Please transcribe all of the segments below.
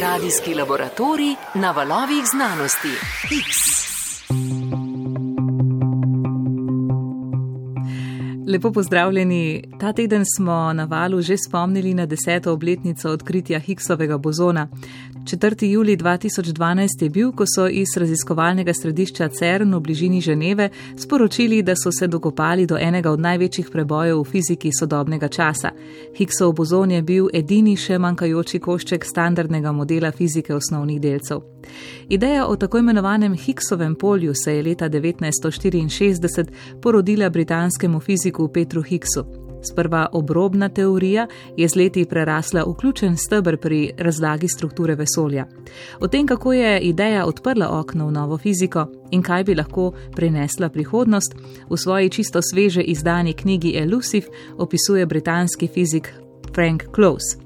Radijski laboratorij na valovih znanosti. X. Lepo pozdravljeni. Ta teden smo na valu že spomnili na deseto obletnico odkritja Higgsovega bozona. 4. juli 2012 je bil, ko so iz raziskovalnega središča CERN v bližini Ženeve sporočili, da so se dokopali do enega od največjih prebojev v fiziki sodobnega časa. Higgsov bozon je bil edini še manjkajoči košček standardnega modela fizike osnovnih delcev. Ideja o tako imenovanem Higgsovem polju se je leta 1964 porodila britanskemu fiziku Petru Higgsu. Sprva obrobna teorija je z leti prerasla v ključen stebr pri razlagi strukture vesolja. O tem, kako je ideja odprla okno v novo fiziko in kaj bi lahko prinesla prihodnost, v svoji čisto sveže izdani knjigi Elusive opisuje britanski fizik Frank Close.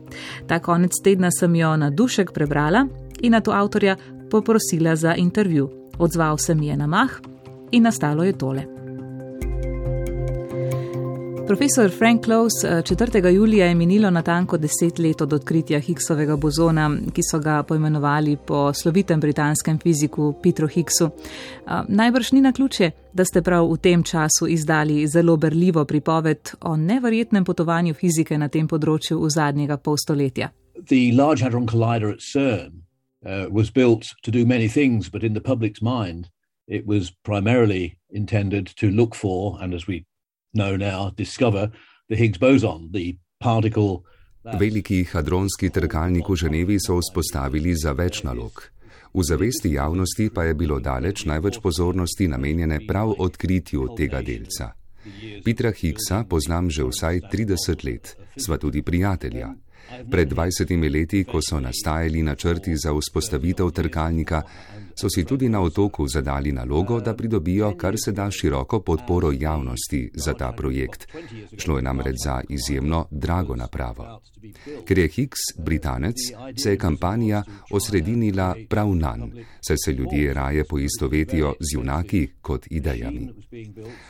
Ta konec tedna sem jo na dušek prebrala in na to avtorja poprosila za intervju. Odzval se mi je na mah in nastalo je tole. Profesor Frank 4. Eh, julija je minilo natanko deset let od odkritja Higgsovega bozona, ki so ga poimenovali po slovitem britanskem fiziku Petru Higgsu. Eh, najbrž ni na ključe, da ste prav v tem času izdali zelo berljivo pripoved o neverjetnem potovanju fizike na tem področju v zadnjega pol stoletja. The Large Hadron Collider at CERN uh, was built to do many things, but in the public's mind, it was primarily intended to look for, and as we know now, discover the Higgs boson, the particle. Veliki hadronski trkalnik v Ženevi so vzpostavili za več nalog. V zavesti javnosti pa je bilo daleč največ pozornosti namenjene prav odkritju tega delca. Petra Higgsa poznam že vsaj 30 let, sva tudi prijatelja. Pred 20 leti, ko so nastajali načrti za vzpostavitev trkalnika, so si tudi na otoku zadali nalogo, da pridobijo kar se da široko podporo javnosti za ta projekt. Šlo je namreč za izjemno drago napravo. Ker je Higgs britanec, se je kampanja osredinila prav nanj, saj se ljudje raje poistovetijo z junaki kot idejami.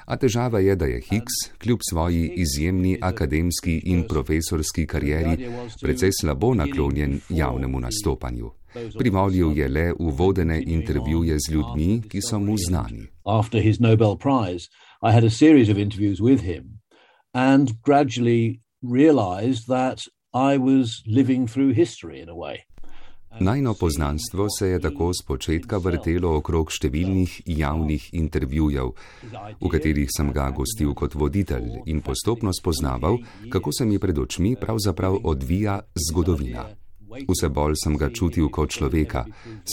A težava je, da je Higgs, kljub svoji izjemni akademski in profesorski karieri, precej slabo naklonjen javnemu nastopanju. Privolil je le v vodene intervjuje z ljudmi, ki so mu znani. Najno poznanstvo se je tako z početka vrtelo okrog številnih javnih intervjujev, v katerih sem ga gostil kot voditelj in postopno spoznaval, kako se mi pred očmi pravzaprav odvija zgodovina. Vse bolj sem ga čutil kot človeka,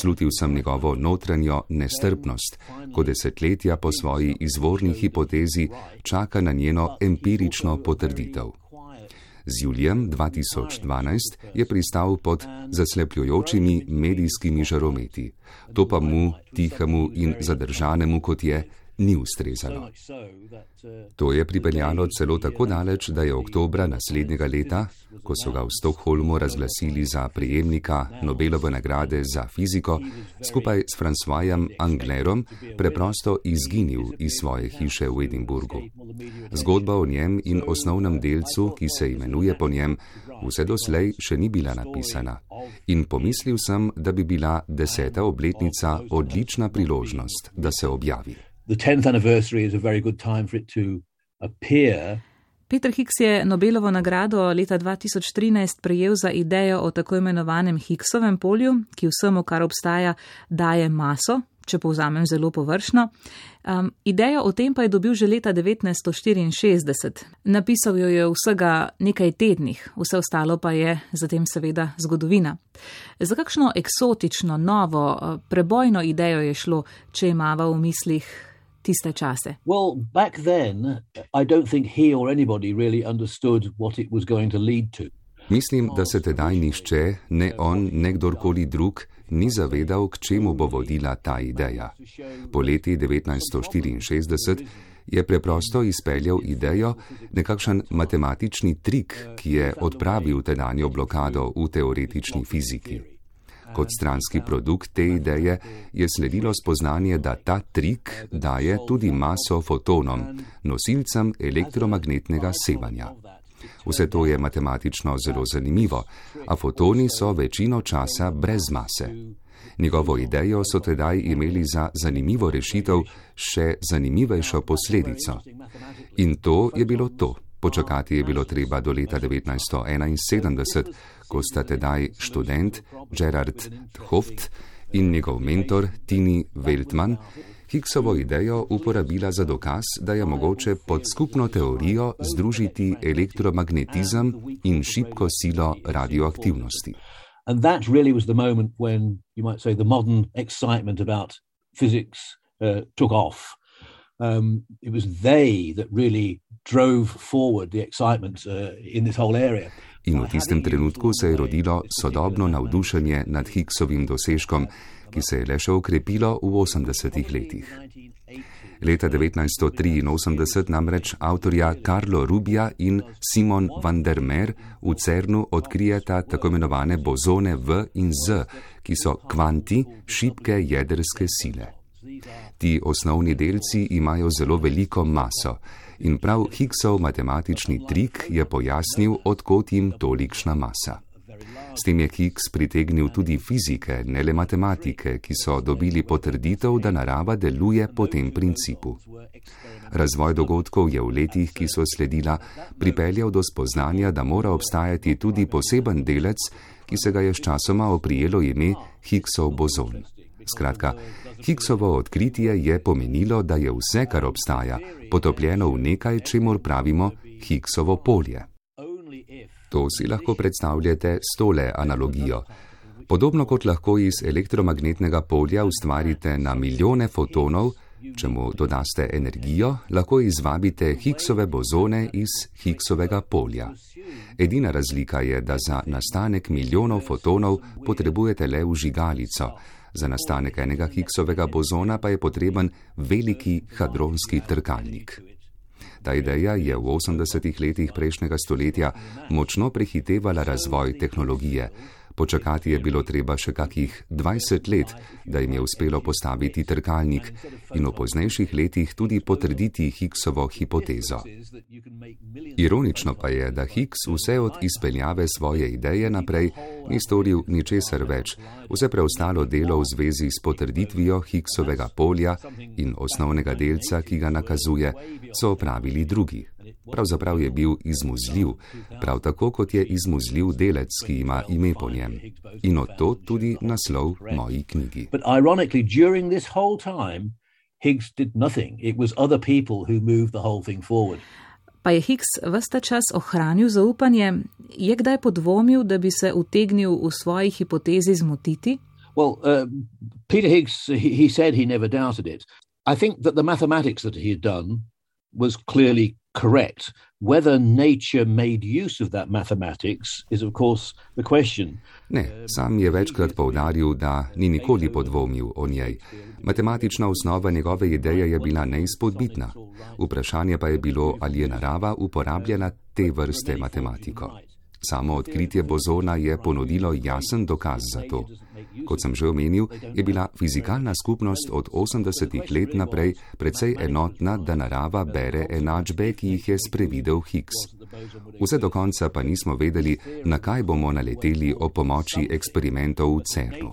slutil sem njegovo notranjo nestrpnost, ko desetletja po svoji izvorni hipotezi čaka na njeno empirično potrditev. Z julijem 2012 je pristal pod zaslepljujočimi medijskimi žarometi. To pa mu, tihemu in zadržanemu kot je, ni ustrezalo. To je pripeljalo celo tako daleč, da je oktobra naslednjega leta, ko so ga v Stokholmu razglasili za prijemnika Nobelove nagrade za fiziko, skupaj s Francoisom Anglerom preprosto izginil iz svoje hiše v Edinburgu. Zgodba o njem in osnovnem delcu, ki se imenuje po njem, vse doslej še ni bila napisana. In pomislil sem, da bi bila deseta obletnica odlična priložnost, da se objavi the 10th anniversary is a very good time for it to appear. Peter Higgs je Nobelovo nagrado leta 2013 prejel za idejo o tako imenovanem Higgsovem polju, ki vsemu, kar obstaja, daje maso, če povzamem zelo površno. Um, idejo o tem pa je dobil že leta 1964. Napisal jo je vsega nekaj tednih, vse ostalo pa je zatem seveda zgodovina. Za kakšno eksotično, novo, uh, prebojno idejo je šlo, če imava v mislih tiste čase? Well, back then, I don't think he or anybody really understood what it was going to lead to. Mislim, da se tedaj nišče, ne on, ne kdorkoli drug, ni zavedal, k čemu bo vodila ta ideja. Po leti 1964 je preprosto izpeljal idejo, nekakšen matematični trik, ki je odpravil tedanjo blokado v teoretični fiziki. Kot stranski produkt te ideje je sledilo spoznanje, da ta trik daje tudi maso fotonom, nosilcem elektromagnetnega sevanja. Vse to je matematično zelo zanimivo, a fotoni so večino časa brez mase. Njegovo idejo so tedaj imeli za zanimivo rešitev še zanimivejšo posledico. In to je bilo to. Počakati je bilo treba do leta 1971, ko sta tedaj študent Gerard Hoft in njegov mentor Tini Weltman Higgsovo idejo uporabila za dokaz, da je mogoče pod skupno teorijo združiti elektromagnetizem in šibko silo radioaktivnosti. And that really was the moment when you might say the modern excitement about physics uh, took off. Um, it was they that really drove forward the excitement uh, in this whole area. In v tistem trenutku se je rodilo sodobno navdušenje nad Higgsovim dosežkom, ki se je le še okrepilo v 80-ih letih. Leta 1983 namreč avtorja Karlo Rubija in Simon van der Meer v CERNu odkrijeta tako imenovane bozone V in Z, ki so kvanti šibke jedrske sile. Ti osnovni delci imajo zelo veliko maso in prav Higgsov matematični trik je pojasnil, odkot jim tolikšna masa. S tem je Higgs pritegnil tudi fizike, ne le matematike, ki so dobili potrditev, da narava deluje po tem principu. Razvoj dogodkov je v letih, ki so sledila, pripeljal do spoznanja, da mora obstajati tudi poseben delec, ki se ga je sčasoma oprijelo ime Higgsov bozon. Skratka, Higgsovo odkritje je pomenilo, da je vse, kar obstaja, potopljeno v nekaj, čemu pravimo Higgsovo polje. To si lahko predstavljate s tole analogijo. Podobno kot lahko iz elektromagnetnega polja ustvarite na milijone fotonov, če mu dodaste energijo, lahko izvabite Higgsove bozone iz Higgsovega polja. Edina razlika je, da za nastanek milijonov fotonov potrebujete le vžigalico, za nastanek enega Higgsovega bozona pa je potreben veliki hadronski trkalnik. Ta ideja je v 80-ih letih prejšnjega stoletja močno prehitevala razvoj tehnologije. Počakati je bilo treba še kakih 20 let, da jim je uspelo postaviti trkalnik in v poznejših letih tudi potrditi Higgsovo hipotezo. Ironično pa je, da Higgs vse od izpeljave svoje ideje naprej ni storil ničesar več. Vse preostalo delo v zvezi s potrditvijo Higgsovega polja in osnovnega delca, ki ga nakazuje, so opravili drugi pravzaprav je bil izmuzljiv, prav tako kot je izmuzljiv delec, ki ima ime po njem. In od to tudi naslov moji knjigi. Pa je Higgs vsta čas ohranil zaupanje, je kdaj podvomil, da bi se utegnil v svoji hipotezi zmotiti? Well, uh, Peter Higgs, he, he said he never doubted it. I think that the mathematics that he had done was clearly correct. Whether nature made use of that mathematics is, of course, the question. Ne, sam je večkrat povdaril, da ni nikoli podvomil o njej. Matematična osnova njegove ideje je bila neizpodbitna. Vprašanje pa je bilo, ali je narava uporabljala te vrste matematiko. Samo odkritje bozona je ponudilo jasen dokaz za to. Kot sem že omenil, je bila fizikalna skupnost od 80-ih let naprej precej enotna, da narava bere enačbe, ki jih je sprevidel Higgs. Vse do konca pa nismo vedeli, na kaj bomo naleteli o pomoči eksperimentov v CERN-u.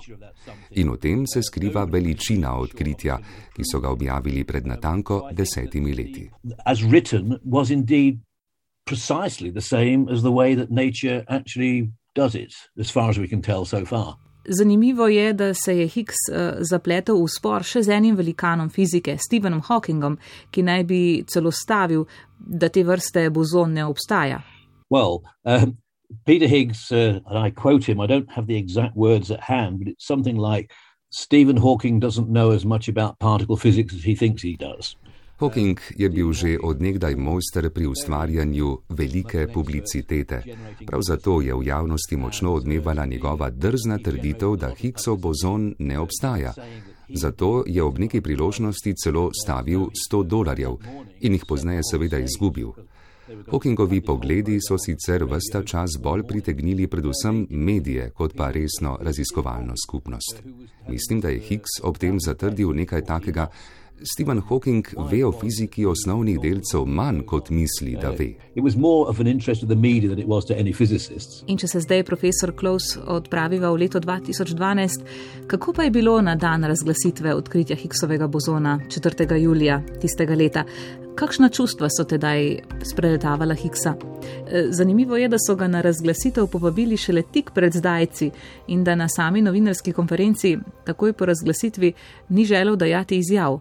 In v tem se skriva veličina odkritja, ki so ga objavili pred natanko desetimi leti precisely the same as the way that nature actually does it, as far as we can tell so far. Zanimivo je, da se je Higgs uh, zapletel v spor še z enim velikanom fizike, Stephenom Hawkingom, ki naj bi celo stavil, da te vrste bozon ne obstaja. Well, um, Peter Higgs, uh, and I quote him, I don't have the exact words at hand, but it's something like Stephen Hawking doesn't know as much about particle physics as he thinks he does. Hawking je bil že odnegdaj mojster pri ustvarjanju velike publicitete. Prav zato je v javnosti močno odmevala njegova drzna trditev, da Higgsov bozon ne obstaja. Zato je ob neki priložnosti celo stavil 100 dolarjev in jih pozneje seveda izgubil. Hawkingovi pogledi so sicer vsta čas bolj pritegnili predvsem medije, kot pa resno raziskovalno skupnost. Mislim, da je Higgs ob tem zatrdil nekaj takega, Stephen Hawking ve o fiziki osnovnih delcev manj, kot misli, da ve. In če se zdaj profesor Klaus odpraviva v leto 2012, kako pa je bilo na dan razglasitve odkritja Higgsovega bozona 4. julija tistega leta? Kakšna čustva so tedaj spreletavala Higgsa? E, zanimivo je, da so ga na razglasitev povabili šele tik pred zdajci in da na sami novinarski konferenci, takoj po razglasitvi, ni želel dajati izjav.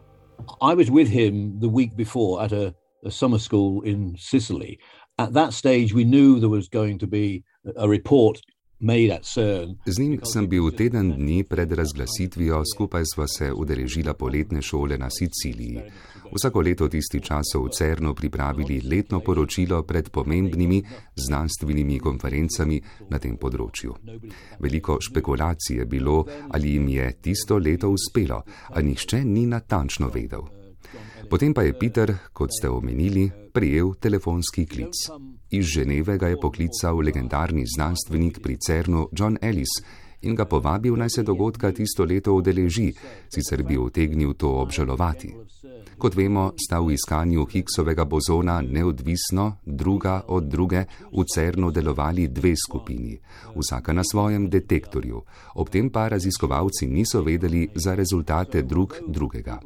I was with him the week before at a, a summer school in Sicily. At that stage, we knew there was going to be a report Z njim sem bil teden dni pred razglasitvijo, skupaj sva se udeležila poletne šole na Siciliji. Vsako leto tisti čas so v Cernu pripravili letno poročilo pred pomembnimi znanstvenimi konferencami na tem področju. Veliko špekulacij je bilo, ali jim je tisto leto uspelo, a nihče ni natančno vedel. Potem pa je Peter, kot ste omenili, prijel telefonski klic. Iz Ženeve ga je poklical legendarni znanstvenik pri CERN-u John Ellis in ga povabil naj se dogodka tisto leto udeleži, sicer bi utegnil to obžalovati. Kot vemo, sta v iskanju Higgsovega bozona neodvisno, druga od druge, v CERN-u delovali dve skupini, vsaka na svojem detektorju, ob tem pa raziskovalci niso vedeli za rezultate drug drugega.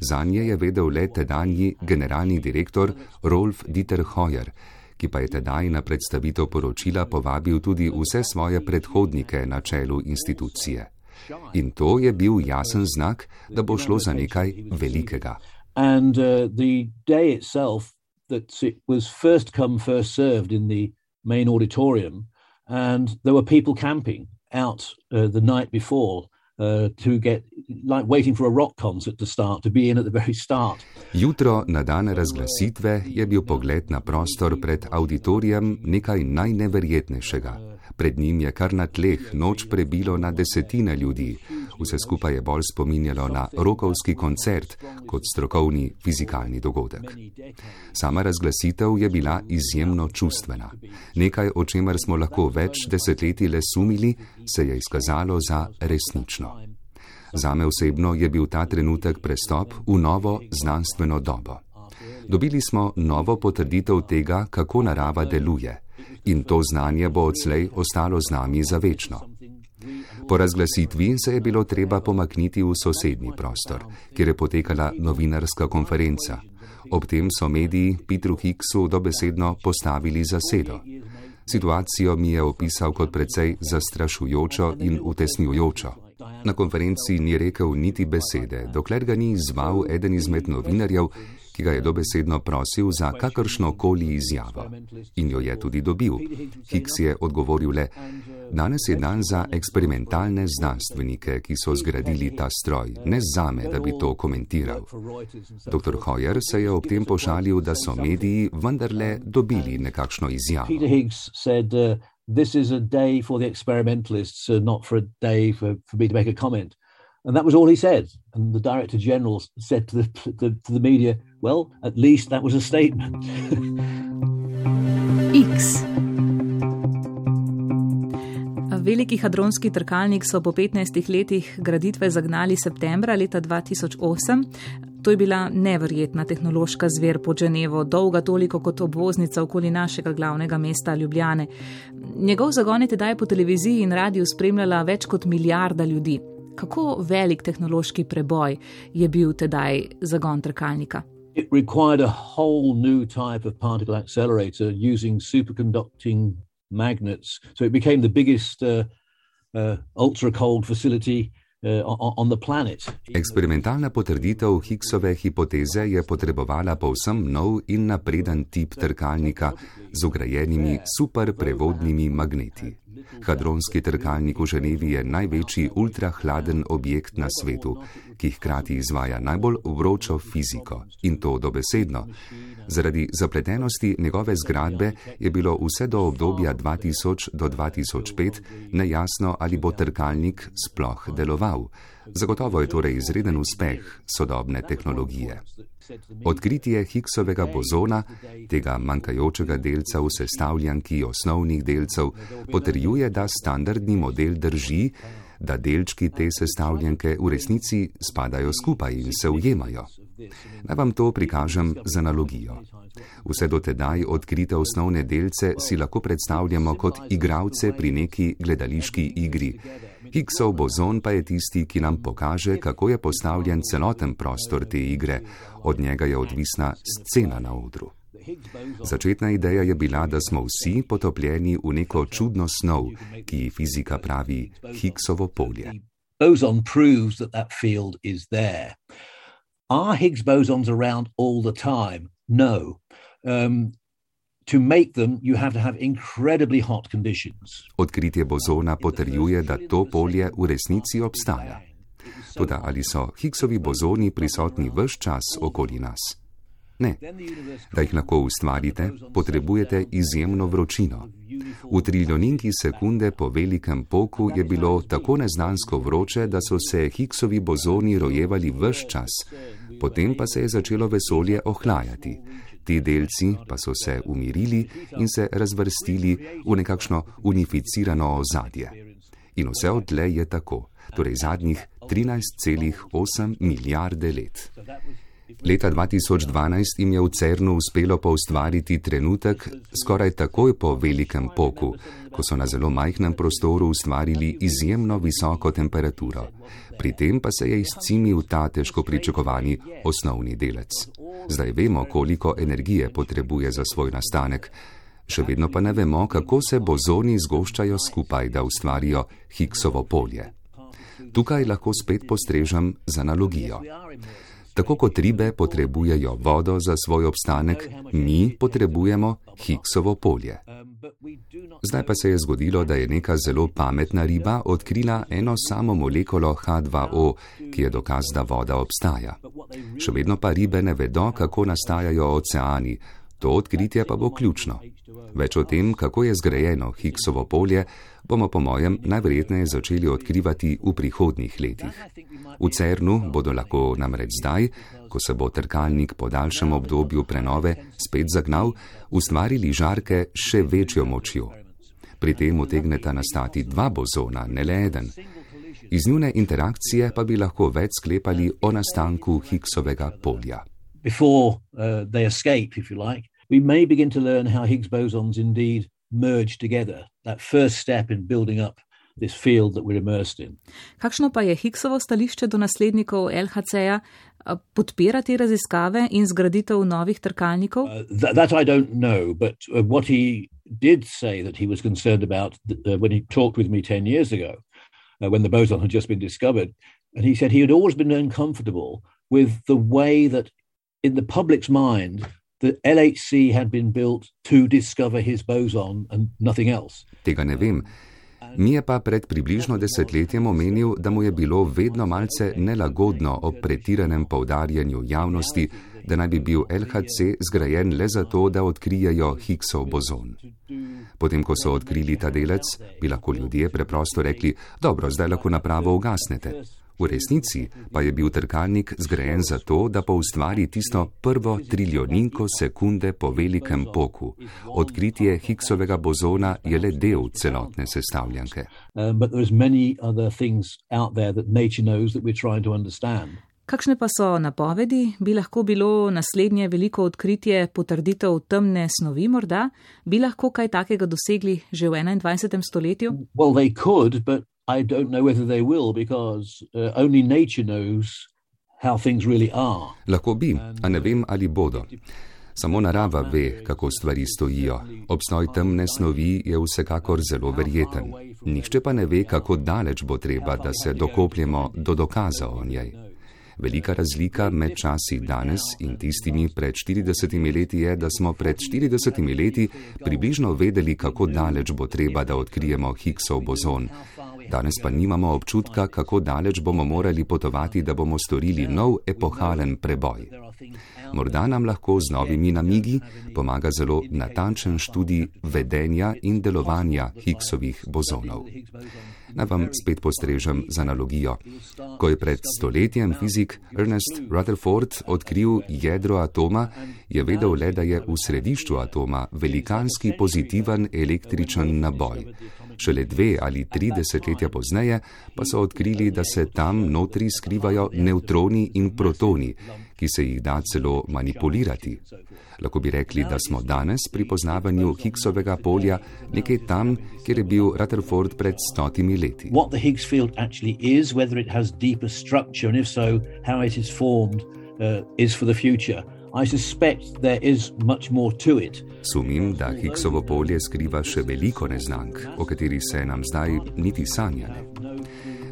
Za nje je vedel le tedanji generalni direktor Rolf Dieter Hoyer, ki pa je tedaj na predstavitev poročila povabil tudi vse svoje predhodnike na čelu institucije. In to je bil jasen znak, da bo šlo za nekaj velikega. And, uh, And there were people camping out uh, the night before to get like waiting for a rock concert to start, to be in at the very start. Jutro na dan razglasitve je bil pogled na prostor pred auditorijem nekaj najneverjetnejšega. Pred njim je kar na tleh noč prebilo na desetine ljudi. Vse skupaj je bolj spominjalo na rokovski koncert kot strokovni fizikalni dogodek. Sama razglasitev je bila izjemno čustvena. Nekaj, o čemer smo lahko več desetletij le sumili, se je izkazalo za resnično. Zame osebno je bil ta trenutek prestop v novo znanstveno dobo. Dobili smo novo potrditev tega, kako narava deluje in to znanje bo odslej ostalo z nami za večno. Po razglasitvi se je bilo treba pomakniti v sosednji prostor, kjer je potekala novinarska konferenca. Ob tem so mediji Petru Higgsu dobesedno postavili zasedo. Situacijo mi je opisal kot precej zastrašujočo in utesnjujočo. Na konferenci ni rekel niti besede, dokler ga ni izval eden izmed novinarjev, ki ga je dobesedno prosil za kakršno koli izjavo. In jo je tudi dobil. Higgs je odgovoril le: Danes je dan za eksperimentalne znanstvenike, ki so zgradili ta stroj, ne zame, da bi to komentiral. Dr. Hoyer se je ob tem pošalil, da so mediji vendarle dobili nekakšno izjavo. This is a day for the experimentalists, uh, not for a day for, for me to make a comment. And that was all he said. And the director general said to the, to, to the media, well, at least that was a statement. X. Veliki hadronski trkalnik so po 15 letih graditve zagnali septembra leta 2008. To je bila neverjetna tehnološka zver pod Ženevo, dolga toliko kot obvoznica okoli našega glavnega mesta Ljubljane. Njegov zagon je tedaj po televiziji in radiju spremljala več kot milijarda ljudi. Kako velik tehnološki preboj je bil tedaj zagon trkalnika? It required a whole new type of particle accelerator using superconducting magnets. So it became the biggest uh, uh, ultra cold facility uh, Eksperimentalna potrditev Higgsove hipoteze je potrebovala povsem nov in napreden tip trkalnika z ugrajenimi superprevodnimi magneti. Hadronski trkalnik v Ženevi je največji ultrahladen objekt na svetu, ki hkrati izvaja najbolj vročo fiziko in to dobesedno. Zaradi zapletenosti njegove zgradbe je bilo vse do obdobja 2000 do 2005 nejasno, ali bo trkalnik sploh deloval. Zagotovo je torej izreden uspeh sodobne tehnologije. Odkritje Higgsovega bozona, tega manjkajočega delca v sestavljanki osnovnih delcev, potrjuje, da standardni model drži, da delčki te sestavljanke v resnici spadajo skupaj in se ujemajo. Naj vam to prikažem z analogijo. Vse do tedaj odkrite osnovne delce si lahko predstavljamo kot igralce pri neki gledališki igri. Higgsov bozon pa je tisti, ki nam pokaže, kako je postavljen celoten prostor te igre, od njega je odvisna scena na odru. Začetna ideja je bila, da smo vsi potopljeni v neko čudno snov, ki ji fizika pravi Higgsovo polje. Boson proves that that field is there. Are Higgs bosons around all the time? No. Um, Odkritje bozona potrjuje, da to polje v resnici obstaja. Toda ali so Higgsovi bozoni prisotni vse čas okoli nas? Ne. Da jih lahko ustvarite, potrebujete izjemno vročino. V triljoninki sekunde po velikem poku je bilo tako neznansko vroče, da so se Higgsovi bozoni rojevali vse čas, potem pa se je začelo vesolje ohlajati. Ti delci pa so se umirili in se razvrstili v nekakšno unificirano ozadje. In vse odle je tako, torej zadnjih 13,8 milijarde let. Leta 2012 jim je v CERN-u uspelo poustvariti trenutek skoraj takoj po velikem poku, ko so na zelo majhnem prostoru ustvarili izjemno visoko temperaturo. Pri tem pa se je izcimil ta težko pričakovani osnovni delec. Zdaj vemo, koliko energije potrebuje za svoj nastanek, še vedno pa ne vemo, kako se bozoni zgoščajo skupaj, da ustvarijo Higgsovo polje. Tukaj lahko spet postrežem z analogijo. Tako kot ribe potrebujejo vodo za svoj obstanek, mi potrebujemo Higgsovo polje. Zdaj pa se je zgodilo, da je neka zelo pametna riba odkrila eno samo molekulo H2O, ki je dokaz, da voda obstaja. Še vedno pa ribe ne vedo, kako nastajajo oceani. To odkritje pa bo ključno. Več o tem, kako je zgrajeno Higgsovo polje, bomo po mojem najverjetneje začeli odkrivati v prihodnjih letih. V CERN-u bodo lahko namreč zdaj, ko se bo trkalnik po daljšem obdobju prenove spet zagnal, ustvarili žarke še večjo močjo. Pri tem utegneta nastati dva bozona, ne le eden. Iz njune interakcije pa bi lahko več sklepali o nastanku Higgsovega polja. Before uh, escape, like, we may begin to learn how Higgs bosons indeed merge together. That first step in building up this field that we're immersed in. Kakšno pa je Higgsovo stališče do naslednikov LHC-ja? Podpira te raziskave in zgraditev novih trkalnikov? Uh, that, that I don't know, but uh, what he did say that he was concerned about uh, when he talked with me 10 years ago, uh, when the boson had just been discovered, and he said he had always been uncomfortable with the way that in the public's mind the LHC had been built to discover his boson and nothing else. Tega ne vem. Mi je pa pred približno desetletjem omenil, da mu je bilo vedno malce nelagodno ob pretiranem povdarjanju javnosti, da naj bi bil LHC zgrajen le zato, da odkrijejo Higgsov bozon. Potem, ko so odkrili ta delec, bi lahko ljudje preprosto rekli: Dobro, zdaj lahko napravo ugasnete. V resnici pa je bil trkalnik zgrajen zato, da pa ustvari tisto prvo triljoninko sekunde po velikem poku. Odkritje Higgsovega bozona je le del celotne sestavljanke. Um, Kakšne pa so napovedi? Bi lahko bilo naslednje veliko odkritje potrditev temne snovi morda? Bi lahko kaj takega dosegli že v 21. stoletju? Well, I don't know whether they will because uh, only nature knows how things really are. Lahko bi, a ne vem, ali bodo. Samo narava ve, kako stvari stojijo. Obstoj temne snovi je vsekakor zelo verjeten. Nihče pa ne ve, kako daleč bo treba, da se dokopljemo do dokaza o njej. Velika razlika med časi danes in tistimi pred 40 leti je, da smo pred 40 leti približno vedeli, kako daleč bo treba, da odkrijemo Higgsov bozon. Danes pa nimamo občutka, kako daleč bomo morali potovati, da bomo storili nov epohalen preboj. Morda nam lahko z novimi namigi pomaga zelo natančen študij vedenja in delovanja Higgsovih bozonov. Naj vam spet postrežem z analogijo. Ko je pred stoletjem fizik Ernest Rutherford odkril jedro atoma, je vedel le, da je v središču atoma velikanski pozitiven električen naboj. Šele dve ali tri desetletja pozneje pa so odkrili, da se tam notri skrivajo neutroni in protoni, ki se jih da celo manipulirati. Lahko bi rekli, da smo danes pri poznavanju Higgsovega polja nekje tam, kjer je bil Rutherford pred stotimi leti. Sumim, da Higgsovo polje skriva še veliko neznank, o katerih se nam zdaj niti sanja.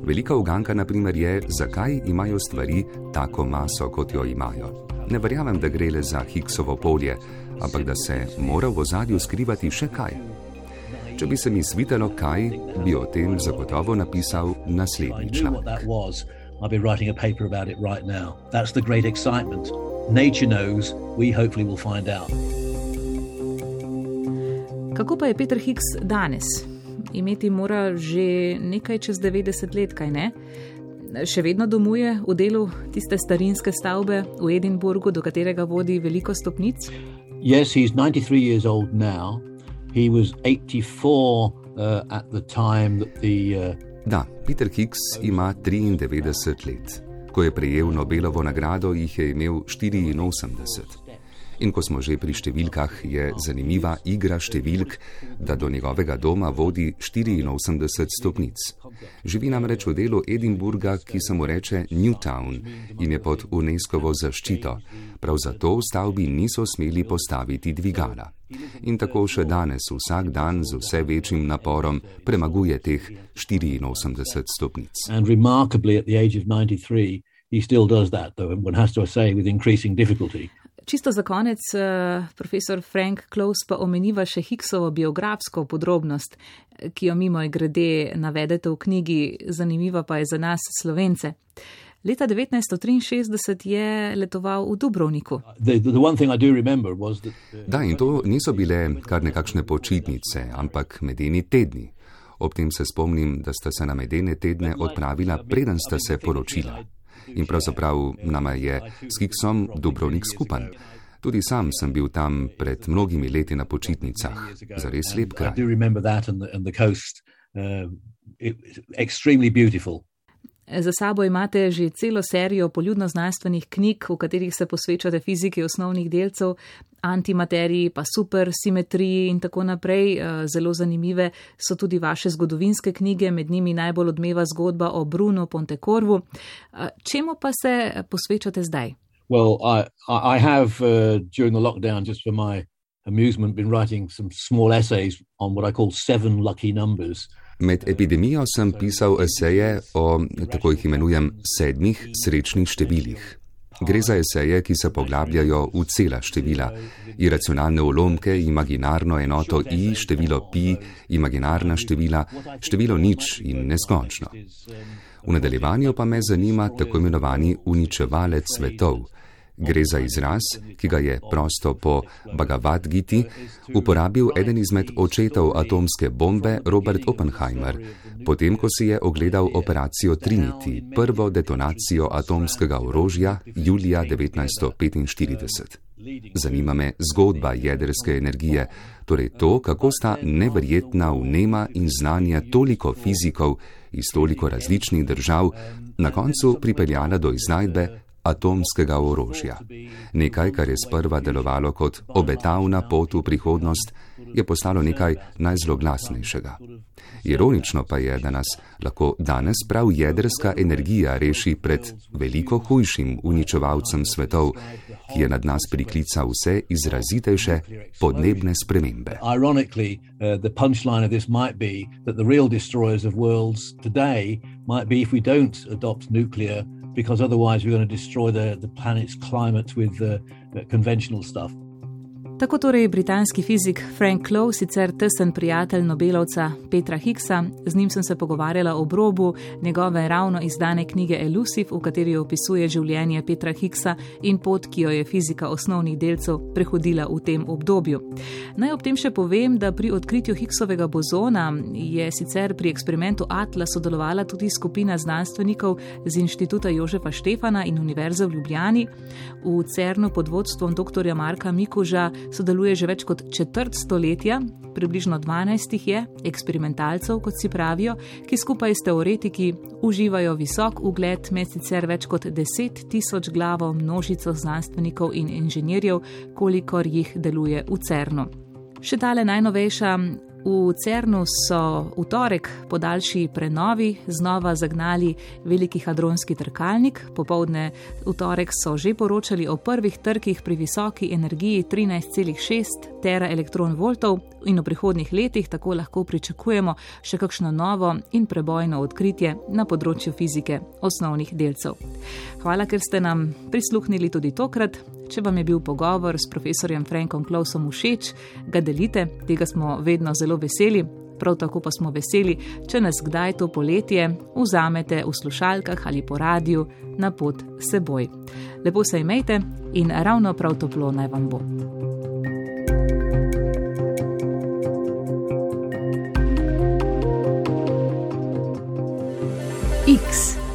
Velika uganka, na primer, je, zakaj imajo stvari tako maso, kot jo imajo. Ne verjamem, da gre le za Higgsovo polje, ampak da se mora v ozadju skrivati še kaj. Če bi se mi svitalo kaj, bi o tem zagotovo napisal naslednji članek. I'll be writing a paper about it right now. That's the great excitement. Nature knows, we hopefully will find out. Kako pa je Peter Higgs danes? Imeti mora že nekaj čez 90 let, kaj ne? Še vedno domuje v delu tiste starinske stavbe v Edinburgu, do katerega vodi veliko stopnic? Yes, he's 93 years old now. He was 84 uh, at the time that the. Uh... Da, Peter Higgs ima 93 let. Ko je prejel Nobelovo nagrado, jih je imel 84. In ko smo že pri številkah, je zanimiva igra številk, da do njegovega doma vodi 84 stopnic. Živi namreč v delu Edinburga, ki se mu reče Newtown in je pod UNESCO-vo zaščito. Prav zato v stavbi niso smeli postaviti dvigala. In tako še danes vsak dan z vse večjim naporom premaguje teh 84 stopnic. He still does that, though one has to say with increasing difficulty. Čisto za konec, eh, profesor Frank Close pa omeniva še Higgsovo biografsko podrobnost, ki jo mimo grede navedete v knjigi, zanimiva pa je za nas slovence. Leta 1963 je letoval v Dubrovniku. Da, in to niso bile kar nekakšne počitnice, ampak medeni tedni. Ob tem se spomnim, da sta se na medene tedne odpravila, preden sta se poročila in pravzaprav nama je s Higsom Dubrovnik skupen. Tudi sam sem bil tam pred mnogimi leti na počitnicah, za res lep kraj. Za sabo imate že celo serijo poljudno-znanstvenih knjig, v katerih se posvečate fiziki osnovnih delcev, antimateriji, pa supersimetriji in tako naprej. Eh, zelo zanimive so tudi vaše zgodovinske knjige, med njimi najbolj odmeva zgodba o Bruno Pontecorvu. Eh, čemu pa se posvečate zdaj? Well, I, I have, uh, during the lockdown, just for my amusement, been writing some small essays on what I call seven lucky numbers. Med epidemijo sem pisal eseje o, tako jih imenujem, sedmih srečnih številih. Gre za eseje, ki se poglabljajo v cela števila, iracionalne ulomke, imaginarno enoto i, število pi, imaginarna števila, število nič in neskončno. V nadaljevanju pa me zanima tako imenovani uničevalec svetov. Gre za izraz, ki ga je prosto po Bhagavad Giti uporabil eden izmed očetov atomske bombe Robert Oppenheimer, potem ko si je ogledal operacijo Trinity, prvo detonacijo atomskega orožja julija 1945. Zanima me zgodba jedrske energije, torej to, kako sta neverjetna vnema in znanja toliko fizikov iz toliko različnih držav na koncu pripeljala do iznajdbe atomskega orožja. Nekaj, kar je sprva delovalo kot obetavna pot v prihodnost, je postalo nekaj najzloglasnejšega. Ironično pa je, da nas lahko danes prav jedrska energija reši pred veliko hujšim uničevalcem svetov, ki je nad nas priklical vse izrazitejše podnebne spremembe. Ironically, uh, the punchline of this might be that the real destroyers of worlds today might be if we don't adopt nuclear because otherwise we're going to destroy the, the planet's climate with uh, conventional stuff. Tako torej britanski fizik Frank Lowe, sicer tesen prijatelj Nobelovca Petra Higgsa, z njim sem se pogovarjala o brobu njegove ravno izdane knjige Elusive, v kateri opisuje življenje Petra Higgsa in pot, ki jo je fizika osnovnih delcev prehodila v tem obdobju. Naj ob tem še povem, da pri odkritju Higgsovega bozona je sicer pri eksperimentu Atla sodelovala tudi skupina znanstvenikov z inštituta Jožefa Štefana in Univerze v Ljubljani. V CERN-u pod vodstvom dr. Marka Mikuža sodeluje že več kot četrt stoletja, približno 12 jih je, eksperimentalcev, kot si pravijo, ki skupaj s teoretiki uživajo visok ugled med sicer več kot 10 tisoč glavo množico znanstvenikov in inženirjev, kolikor jih deluje v CERN-u. Še tale najnovejša V Cernu so v torek po daljši prenovi znova zagnali veliki hadronski trkalnik. Popovdne v torek so že poročali o prvih trkih pri visoki energiji 13,6 tera elektron voltov in v prihodnih letih tako lahko pričakujemo še kakšno novo in prebojno odkritje na področju fizike osnovnih delcev. Hvala, ker ste nam prisluhnili tudi tokrat. Če vam je bil pogovor s profesorjem Frankom Klausom všeč, ga delite, tega smo vedno zelo veseli. Prav tako pa smo veseli, če nas kdaj to poletje vzamete v slušalkah ali po radiju na pot seboj. Lepo se imejte in ravno prav toplo naj vam bo. X.